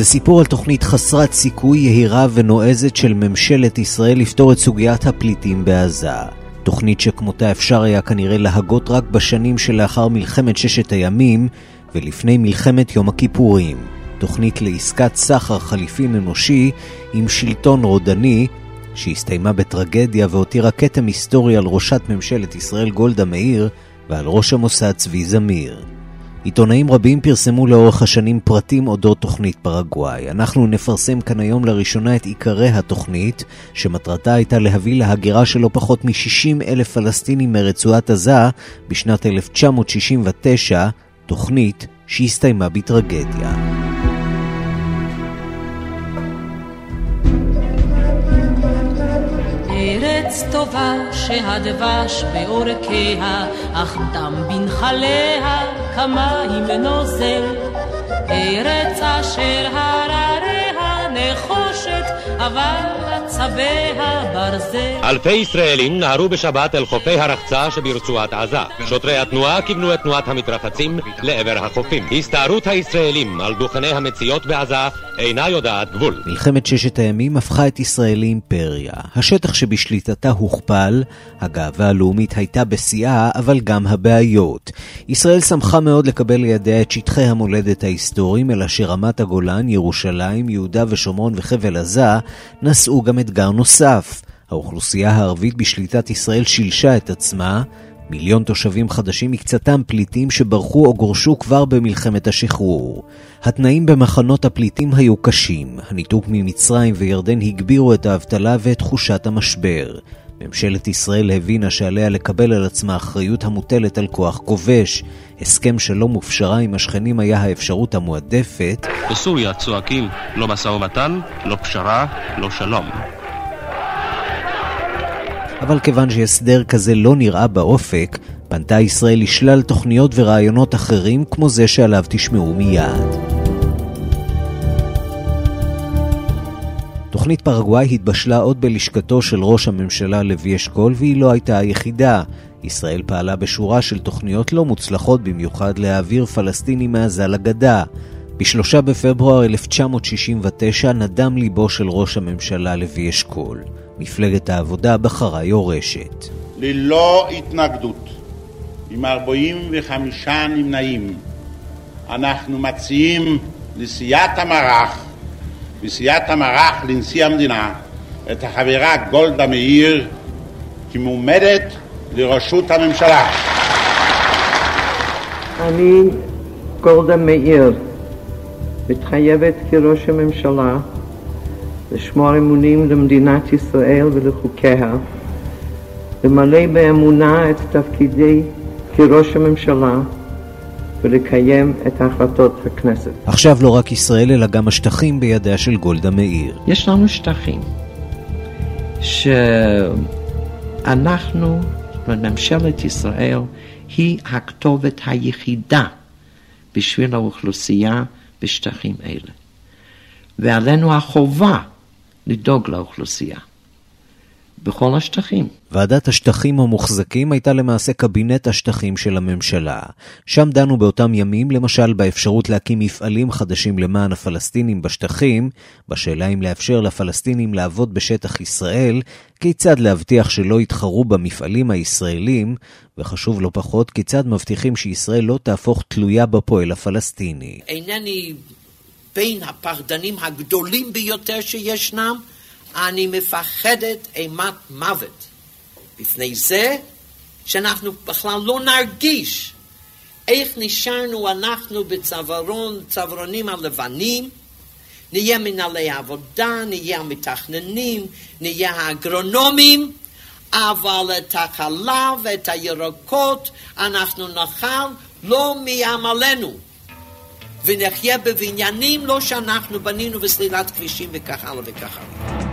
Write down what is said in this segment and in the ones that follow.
זה סיפור על תוכנית חסרת סיכוי, יהירה ונועזת של ממשלת ישראל לפתור את סוגיית הפליטים בעזה. תוכנית שכמותה אפשר היה כנראה להגות רק בשנים שלאחר מלחמת ששת הימים ולפני מלחמת יום הכיפורים. תוכנית לעסקת סחר חליפין אנושי עם שלטון רודני שהסתיימה בטרגדיה והותירה כתם היסטורי על ראשת ממשלת ישראל גולדה מאיר ועל ראש המוסד צבי זמיר. עיתונאים רבים פרסמו לאורך השנים פרטים אודות תוכנית פרגוואי. אנחנו נפרסם כאן היום לראשונה את עיקרי התוכנית, שמטרתה הייתה להביא להגירה של לא פחות מ-60 אלף פלסטינים מרצועת עזה בשנת 1969, תוכנית שהסתיימה בטרגדיה. ארץ טובה שהדבש בעורקיה, אך דם בנחליה כמים נוזל. ארץ אשר הרריה נחושת, אבל צביה ברזל. אלפי ישראלים נהרו בשבת אל חופי הרחצה שברצועת עזה. שוטרי התנועה כיוונו את תנועת המתרחצים לעבר החופים. הסתערות הישראלים על דוכני המציאות בעזה אינה יודעת גבול. מלחמת ששת הימים הפכה את ישראל לאימפריה. השטח שבשליטתה הוכפל, הגאווה הלאומית הייתה בשיאה, אבל גם הבעיות. ישראל שמחה מאוד לקבל לידיה את שטחי המולדת ההיסטוריים, אלא שרמת הגולן, ירושלים, יהודה ושומרון וחבל עזה נשאו גם אתגר נוסף. האוכלוסייה הערבית בשליטת ישראל שילשה את עצמה, מיליון תושבים חדשים מקצתם פליטים שברחו או גורשו כבר במלחמת השחרור. התנאים במחנות הפליטים היו קשים, הניתוק ממצרים וירדן הגבירו את האבטלה ואת תחושת המשבר. ממשלת ישראל הבינה שעליה לקבל על עצמה אחריות המוטלת על כוח כובש. הסכם שלום ופשרה עם השכנים היה האפשרות המועדפת. בסוריה צועקים לא משא ומתן, לא פשרה, לא שלום. אבל כיוון שהסדר כזה לא נראה באופק, פנתה ישראל לשלל תוכניות ורעיונות אחרים כמו זה שעליו תשמעו מיד. תוכנית פרגוואי התבשלה עוד בלשכתו של ראש הממשלה לוי אשכול והיא לא הייתה היחידה. ישראל פעלה בשורה של תוכניות לא מוצלחות במיוחד להעביר פלסטינים מעזה לגדה. ב-3 בפברואר 1969 נדם ליבו של ראש הממשלה לוי אשכול. מפלגת העבודה בחרה יורשת. ללא התנגדות, עם 45 נמנעים, אנחנו מציעים לסיעת המערך וסיעת המערך לנשיא המדינה את החברה גולדה מאיר כמועמדת לראשות הממשלה. אני, גולדה מאיר, מתחייבת כראש הממשלה לשמור אמונים למדינת ישראל ולחוקיה, למלא באמונה את תפקידי כראש הממשלה ולקיים את החלטות הכנסת. עכשיו לא רק ישראל, אלא גם השטחים בידיה של גולדה מאיר. יש לנו שטחים שאנחנו, ממשלת ישראל, היא הכתובת היחידה בשביל האוכלוסייה בשטחים אלה. ועלינו החובה לדאוג לאוכלוסייה. בכל השטחים. ועדת השטחים המוחזקים הייתה למעשה קבינט השטחים של הממשלה. שם דנו באותם ימים, למשל, באפשרות להקים מפעלים חדשים למען הפלסטינים בשטחים, בשאלה אם לאפשר לפלסטינים לעבוד בשטח ישראל, כיצד להבטיח שלא יתחרו במפעלים הישראלים, וחשוב לא פחות, כיצד מבטיחים שישראל לא תהפוך תלויה בפועל הפלסטיני. אינני בין הפחדנים הגדולים ביותר שישנם, אני מפחדת אימת מוות. בפני זה שאנחנו בכלל לא נרגיש איך נשארנו אנחנו בצווארון, צווארונים הלבנים, נהיה מנהלי עבודה, נהיה המתכננים, נהיה האגרונומים, אבל את החלב, את הירקות, אנחנו נאכל לא מעמלנו. ונחיה בבניינים לא שאנחנו בנינו בסלילת כבישים וכך הלאה וכך הלאה.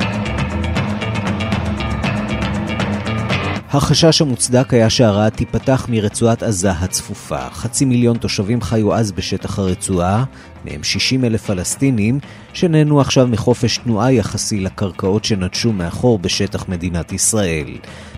החשש המוצדק היה שהרעה תיפתח מרצועת עזה הצפופה. חצי מיליון תושבים חיו אז בשטח הרצועה, מהם 60 אלף פלסטינים, שנהנו עכשיו מחופש תנועה יחסי לקרקעות שנטשו מאחור בשטח מדינת ישראל.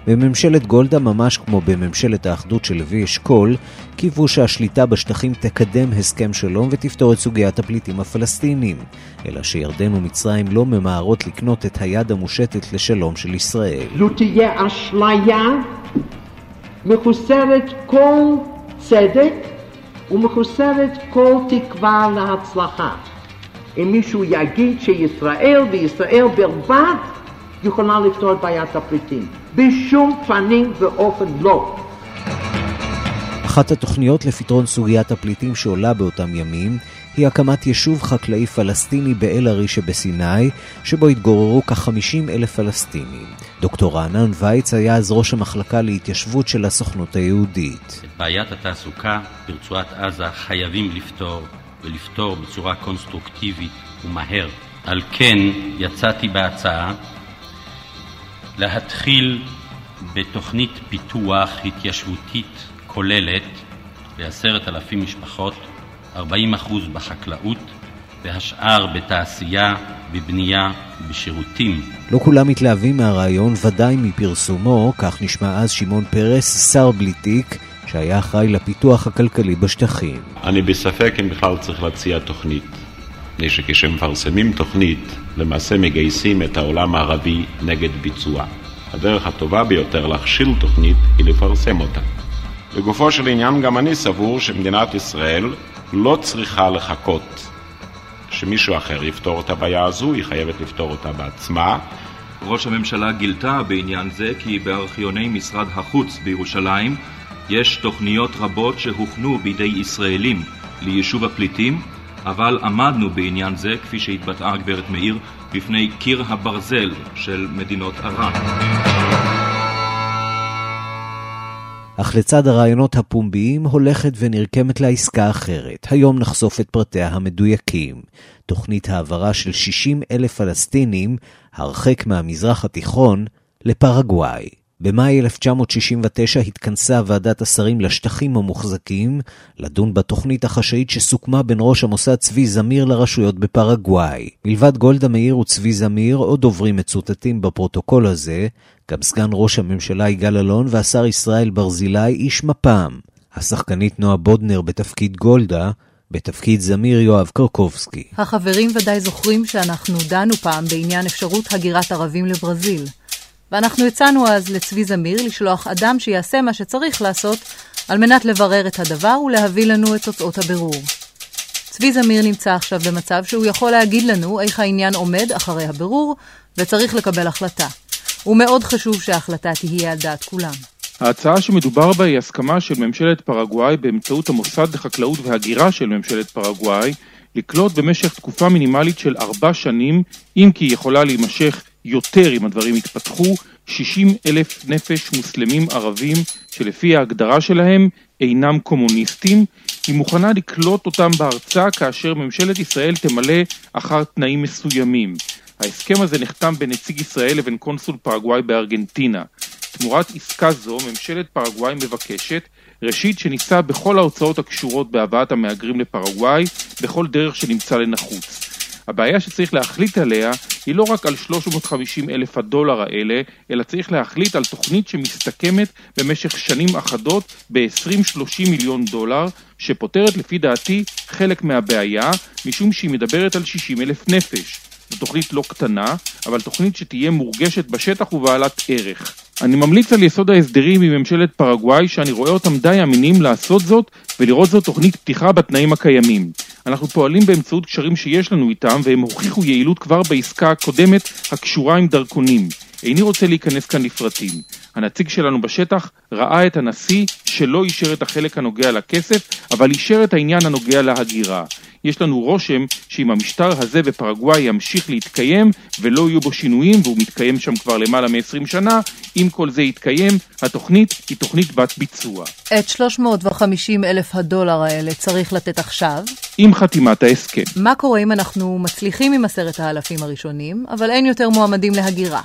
בממשלת גולדה, ממש כמו בממשלת האחדות של לוי אשכול, קיוו שהשליטה בשטחים תקדם הסכם שלום ותפתור את סוגיית הפליטים הפלסטינים, אלא שירדן ומצרים לא ממהרות לקנות את היד המושטת לשלום של ישראל. זו תהיה אשליה מחוסרת כל צדק ומחוסרת כל תקווה להצלחה. אם מישהו יגיד שישראל וישראל בלבד יכולה לפתור את בעיית הפליטים. בשום פנים ואופן לא. אחת התוכניות לפתרון סוגיית הפליטים שעולה באותם ימים היא הקמת יישוב חקלאי פלסטיני באל-ערי שבסיני, שבו התגוררו כ-50 אלף פלסטינים. דוקטור רענן וייץ היה אז ראש המחלקה להתיישבות של הסוכנות היהודית. את בעיית התעסוקה ברצועת עזה חייבים לפתור, ולפתור בצורה קונסטרוקטיבית ומהר. על כן יצאתי בהצעה להתחיל בתוכנית פיתוח התיישבותית כוללת לעשרת אלפים משפחות, 40 אחוז בחקלאות והשאר בתעשייה, בבנייה ובשירותים. לא כולם מתלהבים מהרעיון, ודאי מפרסומו, כך נשמע אז שמעון פרס, שר בלי תיק, שהיה אחראי לפיתוח הכלכלי בשטחים. אני בספק אם בכלל צריך להציע תוכנית. מפני שכשמפרסמים תוכנית, למעשה מגייסים את העולם הערבי נגד ביצוע. הדרך הטובה ביותר להכשיל תוכנית היא לפרסם אותה. לגופו של עניין, גם אני סבור שמדינת ישראל לא צריכה לחכות שמישהו אחר יפתור את הבעיה הזו, היא חייבת לפתור אותה בעצמה. ראש הממשלה גילתה בעניין זה כי בארכיוני משרד החוץ בירושלים יש תוכניות רבות שהוכנו בידי ישראלים ליישוב הפליטים, אבל עמדנו בעניין זה, כפי שהתבטאה הגברת מאיר, בפני קיר הברזל של מדינות ערב. אך לצד הרעיונות הפומביים הולכת ונרקמת לה עסקה אחרת. היום נחשוף את פרטיה המדויקים. תוכנית העברה של 60 אלף פלסטינים, הרחק מהמזרח התיכון, לפרגוואי. במאי 1969 התכנסה ועדת השרים לשטחים המוחזקים לדון בתוכנית החשאית שסוכמה בין ראש המוסד צבי זמיר לרשויות בפרגוואי. מלבד גולדה מאיר וצבי זמיר, עוד דוברים מצוטטים בפרוטוקול הזה, גם סגן ראש הממשלה יגאל אלון והשר ישראל ברזילי, איש מפ"ם. השחקנית נועה בודנר בתפקיד גולדה, בתפקיד זמיר יואב קרקובסקי. החברים ודאי זוכרים שאנחנו דנו פעם בעניין אפשרות הגירת ערבים לברזיל. ואנחנו הצענו אז לצבי זמיר לשלוח אדם שיעשה מה שצריך לעשות על מנת לברר את הדבר ולהביא לנו את תוצאות הבירור. צבי זמיר נמצא עכשיו במצב שהוא יכול להגיד לנו איך העניין עומד אחרי הבירור וצריך לקבל החלטה. ומאוד חשוב שההחלטה תהיה על דעת כולם. ההצעה שמדובר בה היא הסכמה של ממשלת פרגוואי באמצעות המוסד לחקלאות והגירה של ממשלת פרגוואי לקלוט במשך תקופה מינימלית של ארבע שנים, אם כי היא יכולה להימשך יותר אם הדברים יתפתחו, 60 אלף נפש מוסלמים ערבים שלפי ההגדרה שלהם אינם קומוניסטים, היא מוכנה לקלוט אותם בארצה כאשר ממשלת ישראל תמלא אחר תנאים מסוימים. ההסכם הזה נחתם בין נציג ישראל לבין קונסול פרגוואי בארגנטינה. תמורת עסקה זו, ממשלת פרגוואי מבקשת, ראשית, שניסה בכל ההוצאות הקשורות בהבאת המהגרים לפרגוואי, בכל דרך שנמצא לנחוץ. הבעיה שצריך להחליט עליה היא לא רק על 350 אלף הדולר האלה, אלא צריך להחליט על תוכנית שמסתכמת במשך שנים אחדות ב-20-30 מיליון דולר, שפותרת לפי דעתי חלק מהבעיה, משום שהיא מדברת על 60 אלף נפש. זו תוכנית לא קטנה, אבל תוכנית שתהיה מורגשת בשטח ובעלת ערך. אני ממליץ על יסוד ההסדרים עם ממשלת פרגוואי, שאני רואה אותם די אמינים לעשות זאת, ולראות זאת תוכנית פתיחה בתנאים הקיימים. אנחנו פועלים באמצעות קשרים שיש לנו איתם, והם הוכיחו יעילות כבר בעסקה הקודמת הקשורה עם דרכונים. איני רוצה להיכנס כאן לפרטים. הנציג שלנו בשטח ראה את הנשיא שלא אישר את החלק הנוגע לכסף, אבל אישר את העניין הנוגע להגירה. יש לנו רושם שאם המשטר הזה בפרגוואי ימשיך להתקיים ולא יהיו בו שינויים, והוא מתקיים שם כבר למעלה מ-20 שנה, אם כל זה יתקיים, התוכנית היא תוכנית בת ביצוע. את 350 אלף הדולר האלה צריך לתת עכשיו? עם חתימת ההסכם. מה קורה אם אנחנו מצליחים עם עשרת האלפים הראשונים, אבל אין יותר מועמדים להגירה?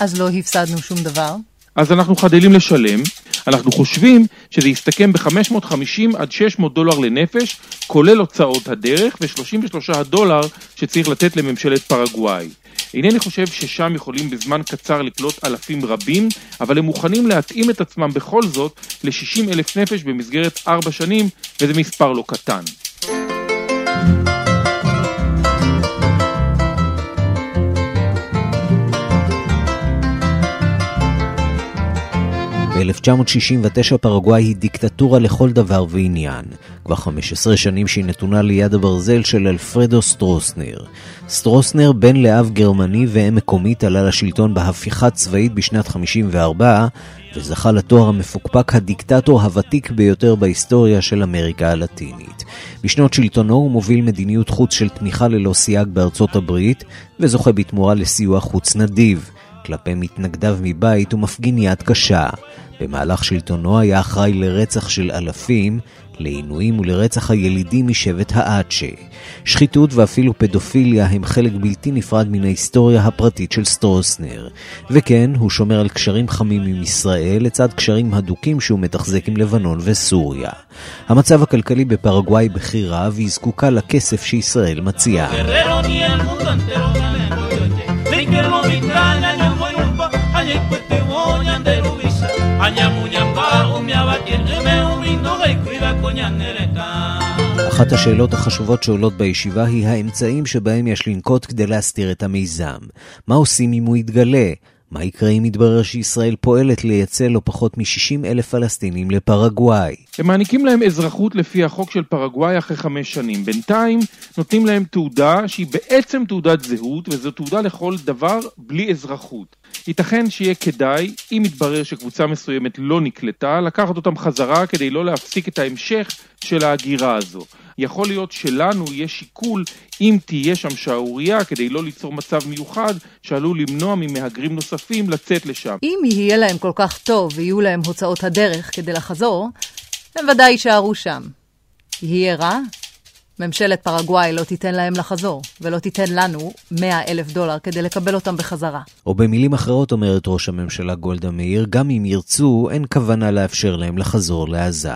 אז לא הפסדנו שום דבר? אז אנחנו חדלים לשלם, אנחנו חושבים שזה יסתכם ב-550 עד 600 דולר לנפש, כולל הוצאות הדרך ו-33 דולר שצריך לתת לממשלת פרגוואי. אינני חושב ששם יכולים בזמן קצר לקלוט אלפים רבים, אבל הם מוכנים להתאים את עצמם בכל זאת ל-60 אלף נפש במסגרת ארבע שנים, וזה מספר לא קטן. ב-1969 פרגוואי היא דיקטטורה לכל דבר ועניין. כבר 15 שנים שהיא נתונה ליד הברזל של אלפרדו סטרוסנר. סטרוסנר, בן לאב גרמני ואם מקומית, עלה לשלטון בהפיכה צבאית בשנת 54, וזכה לתואר המפוקפק הדיקטטור הוותיק ביותר בהיסטוריה של אמריקה הלטינית. בשנות שלטונו הוא מוביל מדיניות חוץ של תמיכה ללא סייג בארצות הברית, וזוכה בתמורה לסיוע חוץ נדיב. כלפי מתנגדיו מבית ומפגין יד קשה. במהלך שלטונו היה אחראי לרצח של אלפים, לעינויים ולרצח הילידים משבט האצ'ה. שחיתות ואפילו פדופיליה הם חלק בלתי נפרד מן ההיסטוריה הפרטית של סטרוסנר. וכן, הוא שומר על קשרים חמים עם ישראל לצד קשרים הדוקים שהוא מתחזק עם לבנון וסוריה. המצב הכלכלי בפרגוואי בכי רע והיא זקוקה לכסף שישראל מציעה. אחת השאלות החשובות שעולות בישיבה היא האמצעים שבהם יש לנקוט כדי להסתיר את המיזם. מה עושים אם הוא יתגלה? מה יקרה אם יתברר שישראל פועלת לייצא לא פחות מ-60 אלף פלסטינים לפרגוואי? הם מעניקים להם אזרחות לפי החוק של פרגוואי אחרי חמש שנים. בינתיים נותנים להם תעודה שהיא בעצם תעודת זהות, וזו תעודה לכל דבר בלי אזרחות. ייתכן שיהיה כדאי, אם יתברר שקבוצה מסוימת לא נקלטה, לקחת אותם חזרה כדי לא להפסיק את ההמשך של ההגירה הזו. יכול להיות שלנו יש שיקול אם תהיה שם שערורייה כדי לא ליצור מצב מיוחד שעלול למנוע ממהגרים נוספים לצאת לשם. אם יהיה להם כל כך טוב ויהיו להם הוצאות הדרך כדי לחזור, הם ודאי יישארו שם. יהיה רע, ממשלת פרגוואי לא תיתן להם לחזור, ולא תיתן לנו 100 אלף דולר כדי לקבל אותם בחזרה. או במילים אחרות אומרת ראש הממשלה גולדה מאיר, גם אם ירצו, אין כוונה לאפשר להם לחזור לעזה.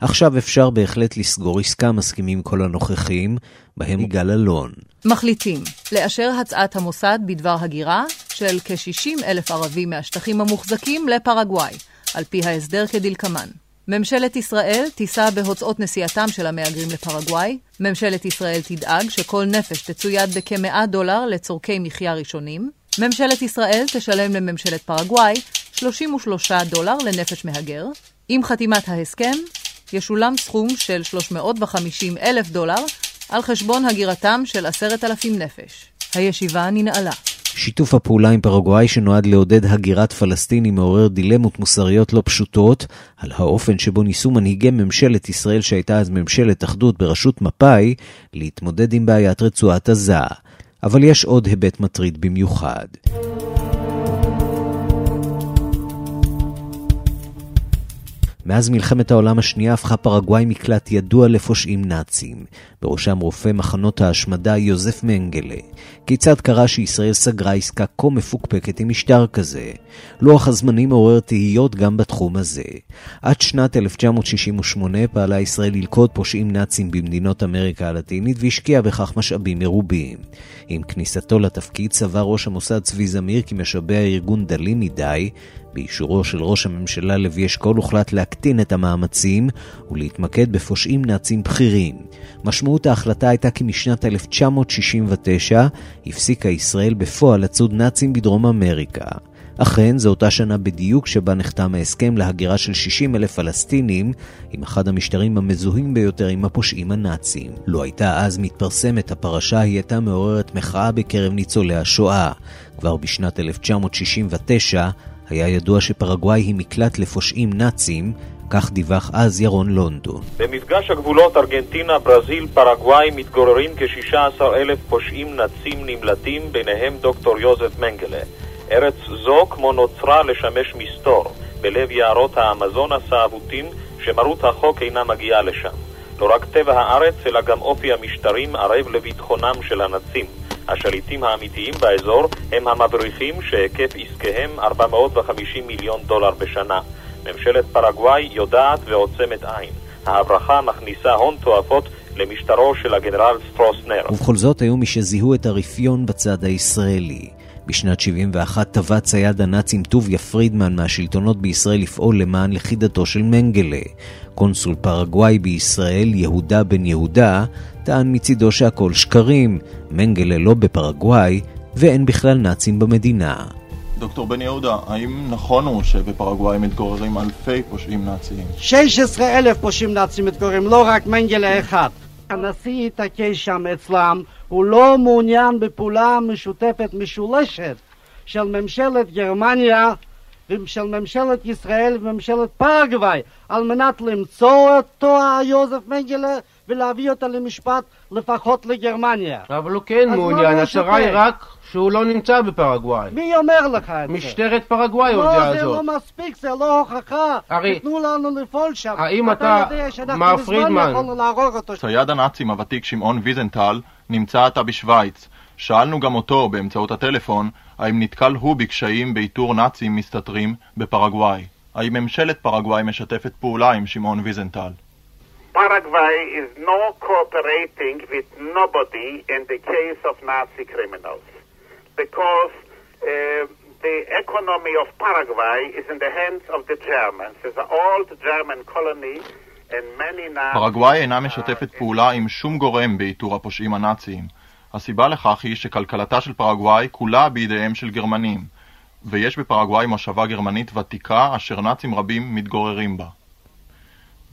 עכשיו אפשר בהחלט לסגור עסקה, מסכימים כל הנוכחים, בהם יגאל אלון. מחליטים לאשר הצעת המוסד בדבר הגירה של כ-60 אלף ערבים מהשטחים המוחזקים לפרגוואי, על פי ההסדר כדלקמן. ממשלת ישראל תישא בהוצאות נסיעתם של המהגרים לפרגוואי. ממשלת ישראל תדאג שכל נפש תצויד בכ-100 דולר לצורכי מחיה ראשונים. ממשלת ישראל תשלם לממשלת פרגוואי 33 דולר לנפש מהגר. עם חתימת ההסכם, ישולם סכום של 350 אלף דולר על חשבון הגירתם של עשרת אלפים נפש. הישיבה ננעלה. שיתוף הפעולה עם פרגוואי שנועד לעודד הגירת פלסטינים מעורר דילמות מוסריות לא פשוטות על האופן שבו ניסו מנהיגי ממשלת ישראל שהייתה אז ממשלת אחדות בראשות מפא"י להתמודד עם בעיית רצועת עזה. אבל יש עוד היבט מטריד במיוחד. מאז מלחמת העולם השנייה הפכה פרגוואי מקלט ידוע לפושעים נאצים, בראשם רופא מחנות ההשמדה יוזף מנגלה. כיצד קרה שישראל סגרה עסקה כה מפוקפקת עם משטר כזה? לוח הזמנים מעורר תהיות גם בתחום הזה. עד שנת 1968 פעלה ישראל ללכוד פושעים נאצים במדינות אמריקה הלטינית והשקיעה בכך משאבים מרובים. עם כניסתו לתפקיד סבר ראש המוסד צבי זמיר כי משאבי הארגון דלים מדי, באישורו של ראש הממשלה לוי אשכול הוחלט להקטין את המאמצים ולהתמקד בפושעים נאצים בכירים. משמעות ההחלטה הייתה כי משנת 1969 הפסיקה ישראל בפועל לצוד נאצים בדרום אמריקה. אכן, זו אותה שנה בדיוק שבה נחתם ההסכם להגירה של 60 אלף פלסטינים עם אחד המשטרים המזוהים ביותר עם הפושעים הנאצים. לו הייתה אז מתפרסמת הפרשה, היא הייתה מעוררת מחאה בקרב ניצולי השואה. כבר בשנת 1969 היה ידוע שפרגוואי היא מקלט לפושעים נאצים, כך דיווח אז ירון לונדון. במפגש הגבולות ארגנטינה, ברזיל, פרגוואי מתגוררים כ-16 אלף פושעים נאצים נמלטים, ביניהם דוקטור יוזף מנגלה. ארץ זו כמו נוצרה לשמש מסתור, בלב יערות האמזונס האבוטים, שמרות החוק אינה מגיעה לשם. לא רק טבע הארץ, אלא גם אופי המשטרים ערב לביטחונם של הנאצים. השליטים האמיתיים באזור הם המבריחים שהיקף עסקיהם 450 מיליון דולר בשנה. ממשלת פרגוואי יודעת ועוצמת עין. ההברחה מכניסה הון תועפות למשטרו של הגנרל סטרוסנר. ובכל זאת היו מי שזיהו את הרפיון בצד הישראלי. בשנת 71 טבע צייד הנאצים טוביה פרידמן מהשלטונות בישראל לפעול למען לכידתו של מנגלה. קונסול פרגוואי בישראל, יהודה בן יהודה, טען מצידו שהכל שקרים, מנגלה לא בפרגוואי, ואין בכלל נאצים במדינה. דוקטור בן יהודה, האם נכון הוא שבפרגוואי מתגוררים אלפי פושעים נאציים? 16 אלף פושעים נאצים מתגוררים, לא רק מנגלה אחד. הנשיא התעקש שם אצלם, הוא לא מעוניין בפעולה משותפת משולשת של ממשלת גרמניה ושל ממשלת ישראל וממשלת פרגוואי על מנת למצוא אותו יוזף מנגלה ולהביא אותה למשפט לפחות לגרמניה. אבל הוא כן מעוניין, הצרה היא רק שהוא לא נמצא בפרגוואי. מי אומר לך את זה? משטרת פרגוואי הודיעה זאת. לא, זה לא מספיק, זה לא הוכחה. הרי... תנו לנו לפעול שם. האם אתה, מר פרידמן... צייד הנאצים הוותיק שמעון ויזנטל נמצא עתה בשוויץ. שאלנו גם אותו באמצעות הטלפון האם נתקל הוא בקשיים באיתור נאצים מסתתרים בפרגוואי. האם ממשלת פרגוואי משתפת פעולה עם שמעון ויזנטל? Paraguay is no cooperating with nobody in the case of Nazi criminals because uh, the economy of Paraguay is in the hands of the Germans. It's an old German colony and many now... פרגוואי אינה משתפת פעולה עם שום גורם באיתור הפושעים הנאציים. הסיבה לכך היא שכלכלתה של פרגוואי כולה בידיהם של גרמנים, ויש בפרגוואי מושבה גרמנית ותיקה אשר נאצים רבים מתגוררים בה.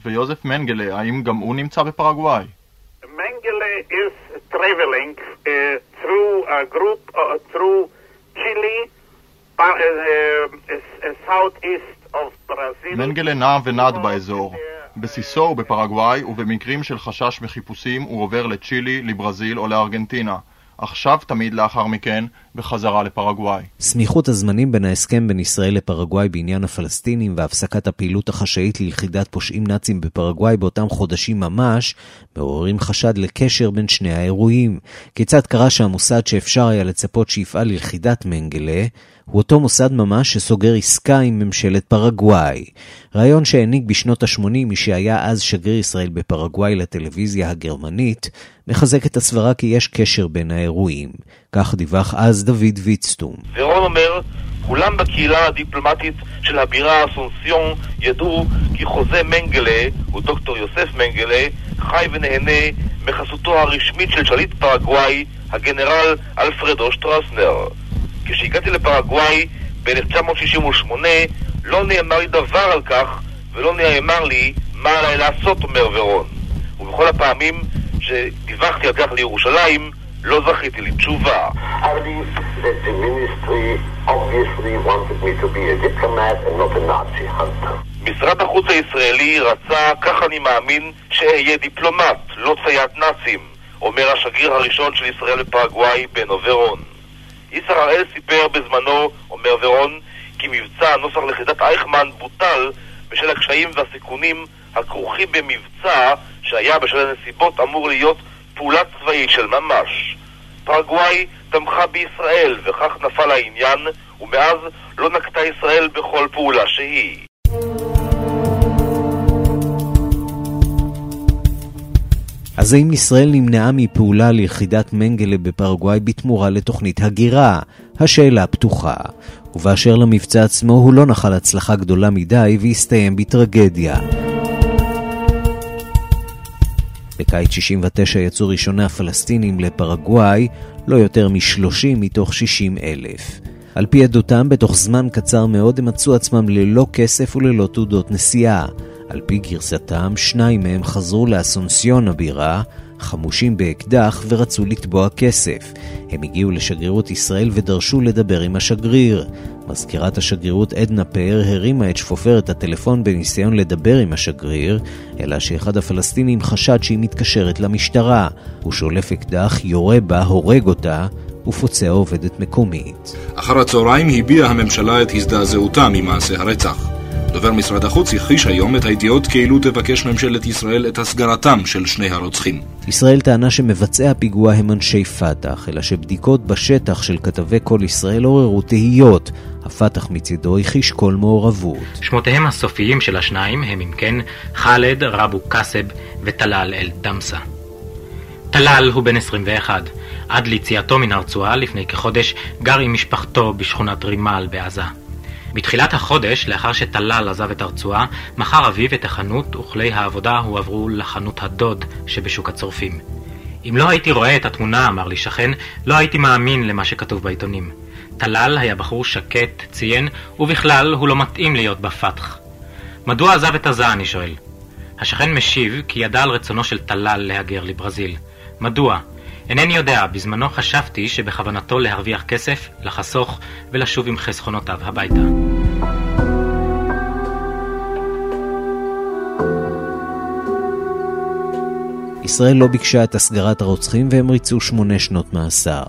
ויוזף מנגלה, האם גם הוא נמצא בפרגוואי? מנגלה is traveling uh, through a group uh, through Chile, uh, uh, southeast of Brazil. מנגלה נע ונד באזור. בסיסו הוא בפרגוואי, ובמקרים של חשש מחיפושים הוא עובר לצ'ילי, לברזיל או לארגנטינה. עכשיו תמיד לאחר מכן בחזרה לפרגוואי. סמיכות הזמנים בין ההסכם בין ישראל לפרגוואי בעניין הפלסטינים והפסקת הפעילות החשאית ליחידת פושעים נאצים בפרגוואי באותם חודשים ממש, מעוררים חשד לקשר בין שני האירועים. כיצד קרה שהמוסד שאפשר היה לצפות שיפעל ליחידת מנגלה, הוא אותו מוסד ממש שסוגר עסקה עם ממשלת פרגוואי. רעיון שהעניק בשנות ה-80 מי שהיה אז שגריר ישראל בפרגוואי לטלוויזיה הגרמנית, מחזק את הסברה כי יש קשר בין האירועים. כך דיווח אז דוד ויצטום. ורון אומר, כולם בקהילה הדיפלומטית של הבירה אסונסיון ידעו כי חוזה מנגלה, הוא דוקטור יוסף מנגלה, חי ונהנה מחסותו הרשמית של שליט פרגוואי, הגנרל אלפרדו שטרסנר. כשהגעתי לפרגוואי ב-1968 לא נאמר לי דבר על כך ולא נאמר לי מה עליי לעשות, אומר ורון. ובכל הפעמים שדיווחתי על כך לירושלים, לא זכיתי לתשובה. משרד החוץ הישראלי רצה, כך אני מאמין, שאהיה דיפלומט, לא צייד נאצים, אומר השגריר הראשון של ישראל בפרגוואי, בנו ורון. איסר הראל סיפר בזמנו, אומר ורון, כי מבצע נוסח לכידת אייכמן בוטל בשל הקשיים והסיכונים הכרוכים במבצע שהיה בשל הנסיבות אמור להיות פעולה צבאית של ממש. פרגוואי תמכה בישראל, וכך נפל העניין, ומאז לא נקטה ישראל בכל פעולה שהיא. אז האם ישראל נמנעה מפעולה ליחידת מנגלה בפרגוואי בתמורה לתוכנית הגירה? השאלה פתוחה. ובאשר למבצע עצמו, הוא לא נחל הצלחה גדולה מדי והסתיים בטרגדיה. בקיץ 69 יצאו ראשוני הפלסטינים לפרגוואי, לא יותר מ-30 מתוך 60 אלף. על פי עדותם, בתוך זמן קצר מאוד הם מצאו עצמם ללא כסף וללא תעודות נסיעה. על פי גרסתם, שניים מהם חזרו לאסונסיון הבירה, חמושים באקדח ורצו לתבוע כסף. הם הגיעו לשגרירות ישראל ודרשו לדבר עם השגריר. מזכירת השגרירות עדנה פאר הרימה את שפופרת הטלפון בניסיון לדבר עם השגריר, אלא שאחד הפלסטינים חשד שהיא מתקשרת למשטרה. הוא שולף אקדח, יורה בה, הורג אותה, ופוצע עובדת מקומית. אחר הצהריים הביעה הממשלה את הזדעזעותה ממעשה הרצח. דובר משרד החוץ הכחיש היום את הידיעות כאילו תבקש ממשלת ישראל את הסגרתם של שני הרוצחים. ישראל טענה שמבצעי הפיגוע הם אנשי פת"ח, אלא שבדיקות בשטח של כתבי כל ישראל עוררו תהיות. הפת"ח מצידו הכחיש כל מעורבות. שמותיהם הסופיים של השניים הם אם כן חאלד רבו קאסב וטלאל אל-דמסה. טלאל הוא בן 21. עד ליציאתו מן הרצועה לפני כחודש גר עם משפחתו בשכונת רימל בעזה. בתחילת החודש, לאחר שטלל עזב את הרצועה, מכר אביו את החנות וכלי העבודה הועברו לחנות הדוד שבשוק הצורפים. אם לא הייתי רואה את התמונה, אמר לי שכן, לא הייתי מאמין למה שכתוב בעיתונים. טלל היה בחור שקט, ציין, ובכלל הוא לא מתאים להיות בפתח. מדוע עזב את עזה, אני שואל. השכן משיב כי ידע על רצונו של טלל להגר לברזיל. מדוע? אינני יודע, בזמנו חשבתי שבכוונתו להרוויח כסף, לחסוך ולשוב עם חסכונותיו הביתה. ישראל לא ביקשה את הסגרת הרוצחים והם ריצו שמונה שנות מאסר.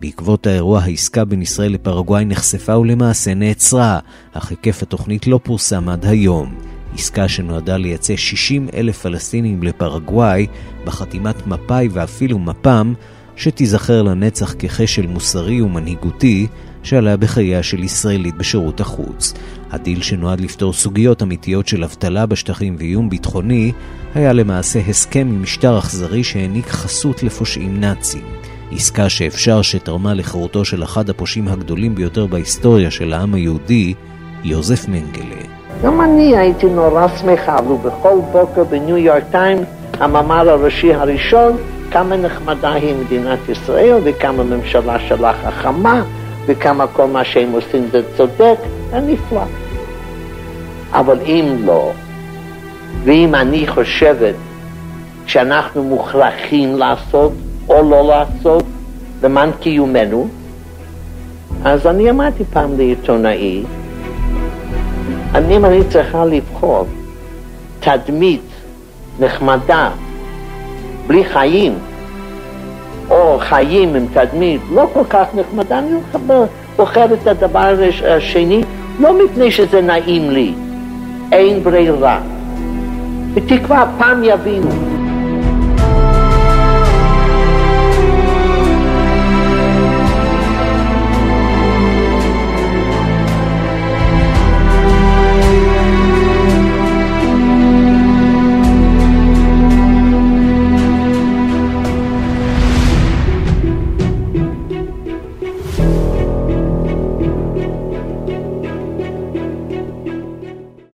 בעקבות האירוע העסקה בין ישראל לפרגוואי נחשפה ולמעשה נעצרה, אך היקף התוכנית לא פורסם עד היום. עסקה שנועדה לייצא 60 אלף פלסטינים לפרגוואי בחתימת מפא"י ואפילו מפ"ם, שתיזכר לנצח ככשל מוסרי ומנהיגותי שעלה בחייה של ישראלית בשירות החוץ. הדיל שנועד לפתור סוגיות אמיתיות של אבטלה בשטחים ואיום ביטחוני, היה למעשה הסכם עם משטר אכזרי שהעניק חסות לפושעים נאצים. עסקה שאפשר שתרמה לחירותו של אחד הפושעים הגדולים ביותר בהיסטוריה של העם היהודי, יוזף מנגלה. גם אני הייתי נורא שמחה, אבל בכל בוקר בניו יורק טיים, המאמר הראשי הראשון, כמה נחמדה היא מדינת ישראל, וכמה ממשלה שלה חכמה, וכמה כל מה שהם עושים זה צודק, זה נפלא. אבל אם לא, ואם אני חושבת שאנחנו מוכרחים לעשות או לא לעשות למען קיומנו, אז אני אמרתי פעם לעיתונאי, אני, אם אני צריכה לבחור תדמית נחמדה, בלי חיים, חיים עם תדמית לא כל כך נחמדה, אני בוחר את הדבר השני, לא מפני שזה נעים לי, אין ברירה. בתקווה פעם יבינו.